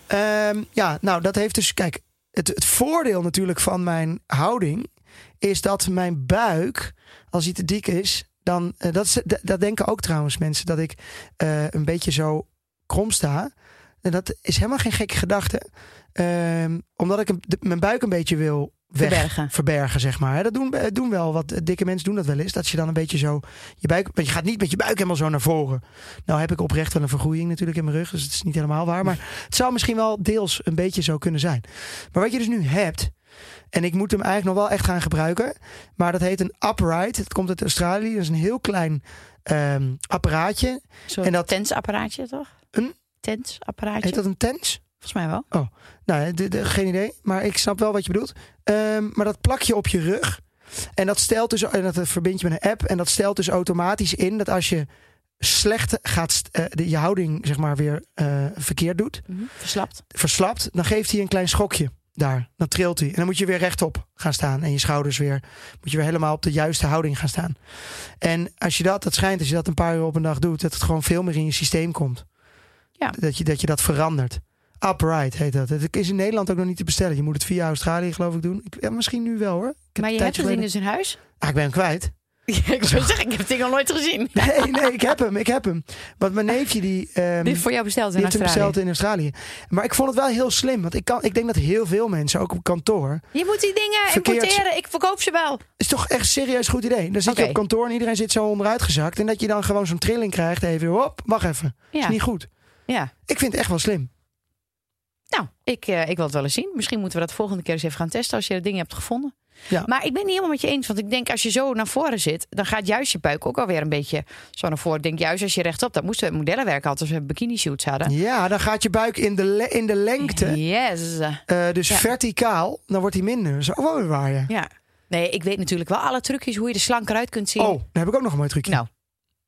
Ehm, ja, nou, dat heeft dus... Kijk, het, voordeel natuurlijk van mijn houding... is dat mijn buik, als hij te dik is... dan... eh, dat, is, dat, dat denken ook trouwens mensen... dat ik eh, een beetje zo krom sta. En dat is helemaal geen gekke gedachte. Ehm, omdat ik mijn buik een beetje wil weg Verbergen. verbergen, zeg maar. Dat doen, eh, doen wel wat eh, dikke mensen doen dat wel eens. Dat je dan een beetje zo je buik, want je gaat niet met je buik helemaal zo naar voren. Nou heb ik oprecht wel een vergroeiing natuurlijk in mijn rug, dus het is niet helemaal waar. Maar het zou misschien wel deels een beetje zo kunnen zijn. Maar wat je dus nu hebt, en ik moet hem eigenlijk nog wel echt gaan gebruiken, maar dat heet een upright. Het komt uit Australië, dat is een heel klein ehm, apparaatje. Zo'n En dat- tensapparaatje, toch? Een? Tensapparaatje. Heet dat een TENS? Volgens mij wel. Nou, de, de- geen idee. Maar ik snap wel wat je bedoelt. Ehm, maar dat plak je op je rug. En dat stelt dus, en dat verbind je met een app. En dat stelt dus automatisch in dat als je slecht gaat, eh, de, je houding zeg maar weer eh, verkeerd doet, Mhm. Verslapt. verslapt, dan geeft hij een klein schokje daar. Dan trilt hij. En dan moet je weer rechtop gaan staan. En je schouders weer, moet je weer helemaal op de juiste houding gaan staan. En als je dat, dat schijnt als je dat een paar uur op een dag doet, dat het gewoon veel meer in je systeem komt. Ja. Dat, je, dat je dat verandert. Upright heet dat. Het is in Nederland ook nog niet te bestellen. Je moet het via Australië geloof ik doen. Ik, ja, misschien nu wel hoor. Ik Maar je hebt het ding geleden- dus in huis? Ah, ik ben hem kwijt. Ja, ik zou zeggen, ik heb het ding al nooit gezien. Nee, nee, ik heb hem, ik heb hem. Want mijn neefje die... ehm, Dit voor jou besteld in Australië. besteld in Australië. Maar ik vond het wel heel slim. Want ik, kan, ik denk dat heel veel mensen, ook op kantoor... Je moet die dingen Verkeerd. importeren. Ik verkoop ze wel. is toch echt serieus goed idee. Dan zit je op kantoor en iedereen zit zo onderuit gezakt. En dat je dan gewoon zo'n trilling krijgt. Even, hop, wacht even. Ja. Is niet goed. Ja. Ik vind het echt wel slim. Nou, ik, eh, ik wil het wel eens zien. Misschien moeten we dat volgende keer eens even gaan testen als je dingen hebt gevonden. Ja. Maar ik ben niet helemaal met je eens. Want ik denk als je zo naar voren zit, dan gaat juist je buik ook alweer een beetje zo naar voren. Ik denk juist als je rechtop, dat moesten we modellenwerk hadden als we bikini shoots hadden. Ja, dan gaat je buik in de, in de lengte. Yes. eh, dus Ja. verticaal. Dan wordt hij minder. Zo wel weer waar, ja. Ja. Nee, ik weet natuurlijk wel alle trucjes hoe je er slanker uit kunt zien. Oh, dan heb ik ook nog een mooi trucje. Nou,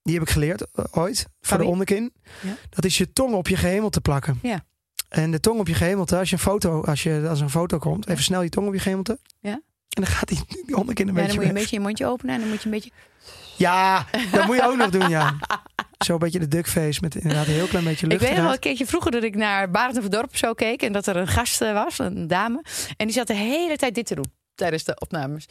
Die heb ik geleerd eh, ooit. Voor de onderkin. Ja. Dat is je tong op je gehemelte plakken. Ja. En de tong op je gehemelte, als je een foto, als, je, als er een foto komt, even snel je tong op je gehemelte. Ja. En dan gaat die, die onderkin een ja, dan beetje moet je een beetje je mondje openen en dan moet je een beetje... Ja, dat moet je ook nog doen, ja. Zo een beetje de duckface met inderdaad een heel klein beetje Ik lucht weet nog wel een keertje vroeger dat ik naar Barend of Dorp zo keek. En dat er een gast eh, was, een dame. En die zat de hele tijd dit te doen tijdens de opnames.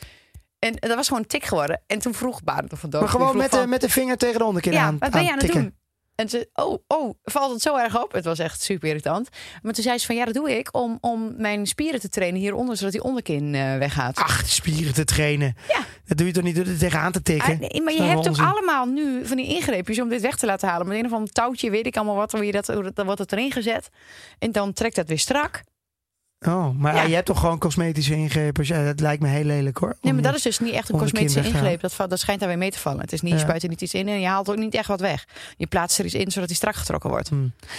En dat was gewoon een tik geworden. En toen vroeg Barend of Dorp. Maar gewoon met, de, van, met de vinger tegen de onderkin Ja, aan, wat ben je aan het tikken. doen? En ze, oh, oh, valt het zo erg op? Het was echt super irritant. Maar toen zei ze van, ja, dat doe ik om, om mijn spieren te trainen hieronder, zodat die onderkin eh, weggaat. Ach, spieren te trainen. Ja. Dat doe je toch niet door er tegenaan te tikken? Ah, nee, maar je hebt onzin. allemaal nu van die ingreepjes om dit weg te laten halen. Met een of ander touwtje, weet ik allemaal wat, hoe je dat, dan wordt het erin gezet. En dan trekt dat weer strak. Oh, maar Ja. je hebt toch gewoon cosmetische ingrepen? Ja, dat lijkt me heel lelijk hoor. Nee, maar dat is dus niet echt een cosmetische ingreep. Dat, dat schijnt daar weer mee te vallen. Het is niet, je spuit er niet iets in en je haalt ook niet echt wat weg. Je plaatst er iets in zodat hij strak getrokken wordt. Hm.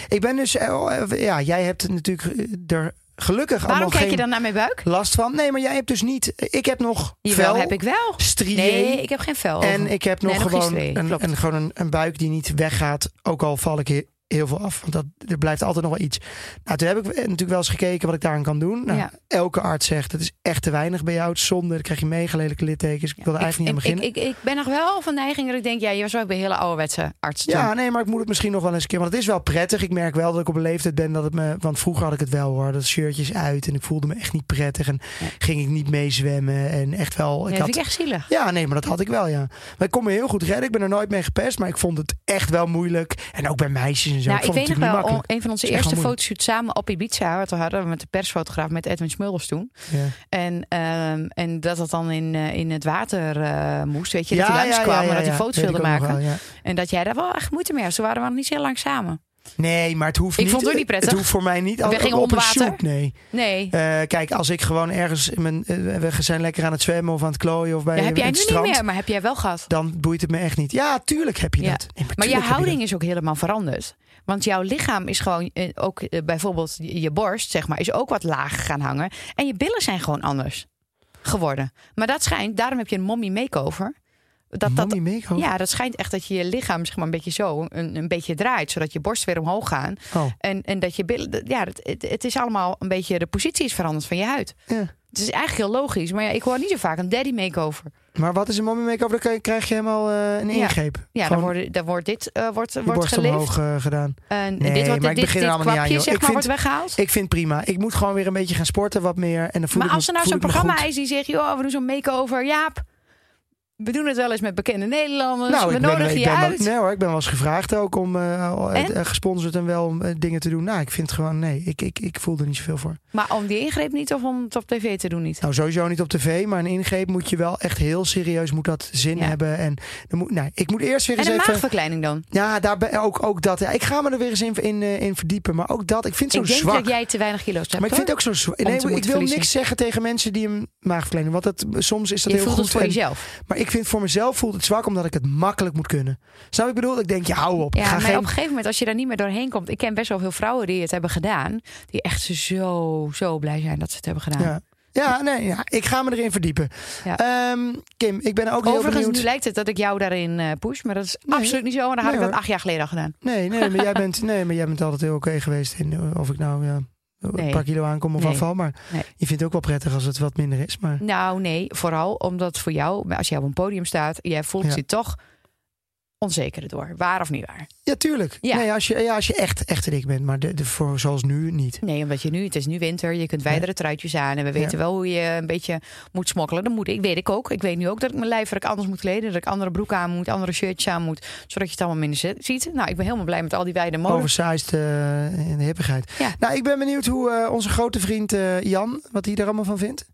Ik ben dus, eh, eh, ja, jij hebt natuurlijk eh, er gelukkig Waarom allemaal kijk je dan naar mijn buik? last van. Nee, maar jij hebt dus niet. Ik heb nog Jawel, vel, heb ik wel. striën. Nee, ik heb geen vel. En ik heb nog Nee, gewoon, een, gewoon een, een buik die niet weggaat. Ook al val ik heel veel af. Want dat, er blijft altijd nog wel iets. Nou, toen heb ik natuurlijk wel eens gekeken wat ik daaraan kan doen. Nou, Ja. Elke arts zegt het is echt te weinig bij jou. Het is zonde. Dan krijg je mega lelijke littekens. Ik wil er eigenlijk ik, niet aan ik, beginnen. ik, ik ben nog wel van neiging dat ik denk, ja, je was ook bij hele ouderwetse arts. toen. Ja, nee, maar ik moet het misschien nog wel eens een keer. Want het is wel prettig. Ik merk wel dat ik op een leeftijd ben dat het me. Want vroeger had ik het wel hoor. Dat shirtjes uit. En ik voelde me echt niet prettig. En Ja. ging ik niet meezwemmen. En echt wel. Ik dat had, vind ik echt zielig. Ja, nee, maar dat had ik wel, ja. Maar ik kon me heel goed redden. Ik ben er nooit mee gepest. Maar ik vond het echt wel moeilijk. En ook bij meisjes en zo. Nou, ik weet nog wel, niet een van onze eerste wel fotoshoots samen op Ibiza. Wat we hadden met de persfotograaf met Edwin Smulders toen. Ja. En, ehm, en dat dat dan in, eh, in het water eh, moest. Weet je, dat Ja, hij ja, langskwam ja, en ja, dat hij ja. foto's wilde maken. wel, ja. En dat jij daar wel echt moeite mee had. Ze waren we nog niet zo lang samen. Nee, maar het hoeft Ik niet. vond het ook niet prettig. Het hoeft voor mij niet. We gingen op een water. shoot, nee. Nee. Eh, kijk, als ik gewoon ergens... in Mijn, eh, we zijn lekker aan het zwemmen of aan het klooien of bij Ja, heb jij het nu niet strand. meer, maar heb jij wel gehad. Dan boeit het me echt niet. Ja, tuurlijk heb je Ja. dat. Nee, Maar je houding is ook helemaal veranderd. Want jouw lichaam is gewoon eh, ook eh, bijvoorbeeld je borst, zeg maar, is ook wat laag gaan hangen. En je billen zijn gewoon anders geworden. Maar dat schijnt, daarom heb je een mommy makeover. Dat, dat. dat, Mommy make-over? ja, dat schijnt echt dat je je lichaam zeg maar, een beetje zo een, een beetje draait, zodat je borst weer omhoog gaan. Oh, En, en dat je billen, ja, het, het, het is allemaal een beetje, de positie is veranderd van je huid. ja. Het is eigenlijk heel logisch, maar ja, ik hoor niet zo vaak een daddy makeover. Maar wat is een mommy make-over? Dan krijg- je helemaal eh, een Ja. ingreep. Ja, dan Gewoon wordt, dan wordt dit eh, wordt, je wordt gelift. omhoog eh, gedaan. En Nee, dit wordt maar ik dit, begin dit er allemaal niet aan, joh. zeg Ik maar vind- wordt weggehaald. Ik vind het prima. Ik moet gewoon weer een beetje gaan sporten, wat meer. En dan voel maar ik me, als er nou zo'n ik programma is die zegt, joh, we doen zo'n makeover, Jaap. We doen het wel eens met bekende Nederlanders. Nou, we ik ben, ik ben wel, uit. nee hoor, ik ben wel eens gevraagd ook om eh, En? eh, gesponsord en wel om eh, dingen te doen. Nou, ik vind gewoon, nee, ik, ik, ik voel er niet zoveel voor. Maar om die ingreep niet of om het op tv te doen niet? Nou, sowieso niet op tv, maar een ingreep moet je wel echt heel serieus, moet dat zin Ja. hebben. En dan moet, nou, ik moet eerst weer En eens een even... maagverkleining dan? Ja, daar ben, ook, ook dat. Ja, ik ga me er weer eens in, in, eh, in verdiepen. Maar ook dat, ik vind Ik zo denk zwak. dat jij te weinig kilo's hebt. maar ik vind ook zo zwak. Nee, ik wil verliezen. niks zeggen tegen mensen die een maagverkleining. Want dat, soms is dat je heel goed. voor en- jezelf. maar ik vind voor mezelf voelt het zwak omdat ik het makkelijk moet kunnen. Snap wat ik bedoel? Ik denk, je hou op. Ik Ja, ga maar geen... op een gegeven moment, als je daar niet meer doorheen komt. Ik ken best wel veel vrouwen die het hebben gedaan. Die echt zo, zo blij zijn dat ze het hebben gedaan. ja. Ja, nee, ja, ik ga me erin verdiepen. Ja. Ehm, Kim, ik ben ook heel Overigens, benieuwd. nu lijkt het dat ik jou daarin eh, push. Maar dat is Nee. absoluut niet zo. En dan had Nee, ik dat hoor. acht jaar geleden al gedaan. Nee, nee, maar jij bent, nee, maar jij bent altijd heel oké geweest in of ik nou ja, een paar kilo aankom of Nee. afval. Maar Nee. je vindt het ook wel prettig als het wat minder is. Maar Nou, nee, vooral omdat voor jou, als jij op een podium staat, jij voelt Ja. je toch onzekerder door. Waar of niet waar? Ja, tuurlijk. Ja. Nee, als, je, ja, als je echt, echt dik bent, maar de, de, voor zoals nu niet. Nee, omdat je nu, het is nu winter, je kunt wijdere truitjes aan. En we weten Ja. wel hoe je een beetje moet smokkelen. Dat moet ik, weet ik ook. Ik weet nu ook dat ik mijn lijf dat ik anders moet kleden. Dat ik andere broeken aan moet, andere shirtjes aan moet. Zodat je het allemaal minder zi- ziet. Nou, ik ben helemaal blij met al die wijde mode. Oversized eh, in de hippigheid. Ja. Nou, ik ben benieuwd hoe eh, onze grote vriend eh, Jan, wat hij er allemaal van vindt.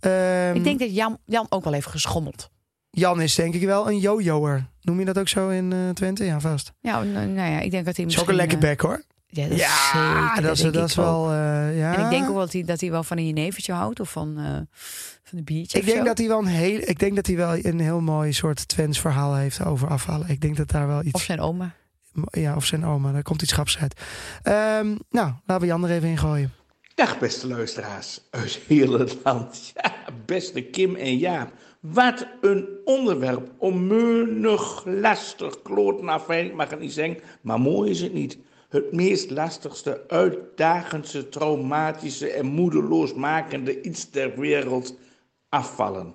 Ehm, Ik denk dat Jan, Jan ook wel heeft geschommeld. Jan is denk ik wel een yo-yoer. Noem je dat ook zo in eh, Twente? Ja, vast. Ja, nou, nou ja, ik denk dat hij Is misschien... ook een lekker eh, bek hoor. Ja, dat is Ja, zeker, dat is, dat ik is wel. eh, ja. En ik denk ook wel dat hij, dat hij wel van een jenevertje houdt. Of van, eh van een biertje Ik of denk zo. dat hij wel een heel, ik denk dat hij wel een heel mooi soort Twents verhaal heeft over afvallen. Ik denk dat daar wel iets, Of zijn oma. ja, of zijn oma, daar komt iets graps uit. Ehm, nou, laten we Jan er even in gooien. Dag beste luisteraars uit heel het land. Ja, beste Kim en Jaap. Wat een onderwerp. Onmeunig, lastig, kloten, afijn, ik mag het niet zeggen, maar mooi is het niet. Het meest lastigste, uitdagendste, traumatische en moedeloosmakende iets ter wereld, afvallen.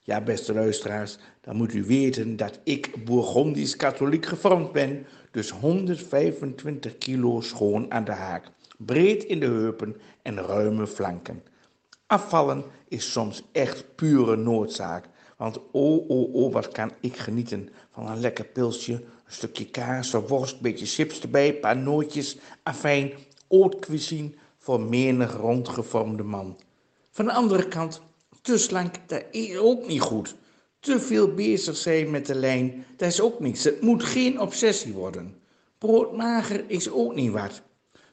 Ja, beste luisteraars, dan moet u weten dat ik Bourgondisch katholiek gevormd ben, dus 125 kilo schoon aan de haak, breed in de heupen en ruime flanken. Afvallen is soms echt pure noodzaak, want oh, oh, oh, wat kan ik genieten van een lekker pilsje, een stukje kaas of worst, een beetje chips erbij, een paar nootjes, afijn, haute cuisine voor menig rondgevormde man. Van de andere kant, te slank, dat is ook niet goed. Te veel bezig zijn met de lijn, dat is ook niets. Het moet geen obsessie worden. Broodmager is ook niet wat.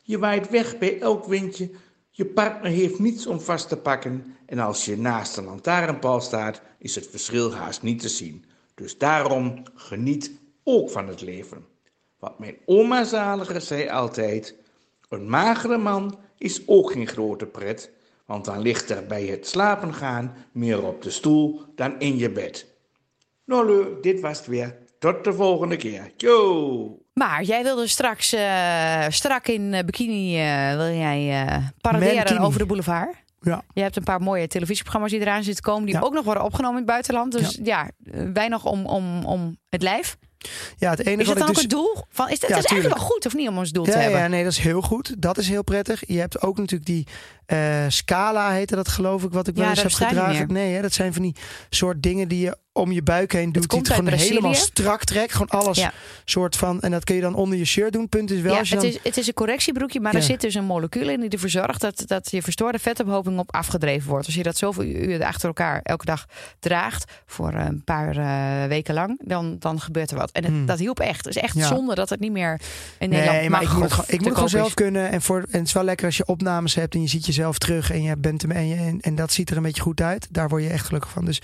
Je waait weg bij elk windje. Je partner heeft niets om vast te pakken. En als je naast een lantaarnpaal staat, is het verschil haast niet te zien. Dus daarom geniet ook van het leven. Wat mijn oma zaliger zei altijd: een magere man is ook geen grote pret, want dan ligt er bij het slapen gaan meer op de stoel dan in je bed. Nou dit was het weer. Tot de volgende keer. Yo! Maar jij wilde straks eh, strak in eh, bikini eh, wil jij paraderen over de boulevard. Ja. Je hebt een paar mooie televisieprogramma's die eraan zitten komen, die Ja. ook nog worden opgenomen in het buitenland. Dus ja, weinig om, om, om het lijf. Ja, het enige Is dat wat dan ik ook het doel? Van, is dat, Ja, is eigenlijk wel goed, of niet, om ons doel te hebben? ja, nee, dat is heel goed. Dat is heel prettig. Je hebt ook natuurlijk die eh, Scala, heette dat geloof ik, wat ik wel eens heb gedragen. Nee, hè, dat zijn van die soort dingen die je om je buik heen doet. Die het gewoon helemaal strak trekt. Gewoon alles Ja. soort van. En dat kun je dan onder je shirt doen. Punt is wel. Ja, als je het, dan, is, het is een correctiebroekje, maar er zit dus een molecuul in die ervoor zorgt dat, dat je verstoorde vetophoping op afgedreven wordt. Als je dat zoveel uur achter elkaar elke dag draagt voor een paar eh, weken lang, dan, dan gebeurt er wat. En het- Hmm. dat hielp echt. Het is echt zonde dat het niet meer in Nederland Nee, maar ik moet het, ik moet het gewoon zelf kunnen. En, voor, en het is wel lekker als je opnames hebt en je ziet jezelf terug en je bent hem en, je, en, en dat ziet er een beetje goed uit. Daar word je echt gelukkig van. Dus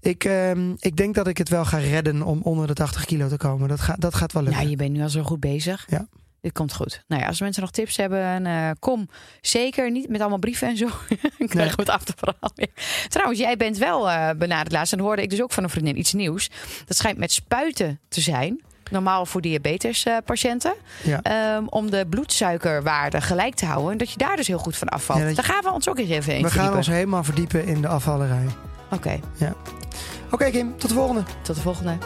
ik, ehm, ik denk dat ik het wel ga redden om onder de 80 kilo te komen. Dat, gaat dat gaat wel lukken. Ja, je bent nu al zo goed bezig. Ja. Dit komt goed. Nou ja, als mensen nog tips hebben, eh, kom zeker niet met allemaal brieven en zo. Krijgen we het achterverhaal weer. Trouwens, jij bent wel eh benaderd laatst. En hoorde ik dus ook van een vriendin iets nieuws. Dat schijnt met spuiten te zijn. Normaal voor diabetespatiënten. Ja. Ehm, om de bloedsuikerwaarde gelijk te houden. En dat je daar dus heel goed van afvalt. Ja, je- Daar gaan we ons ook eens even in We gaan verdiepen. ons helemaal verdiepen in de afvallerij. Oké, Oké Kim, tot de volgende. tot de volgende.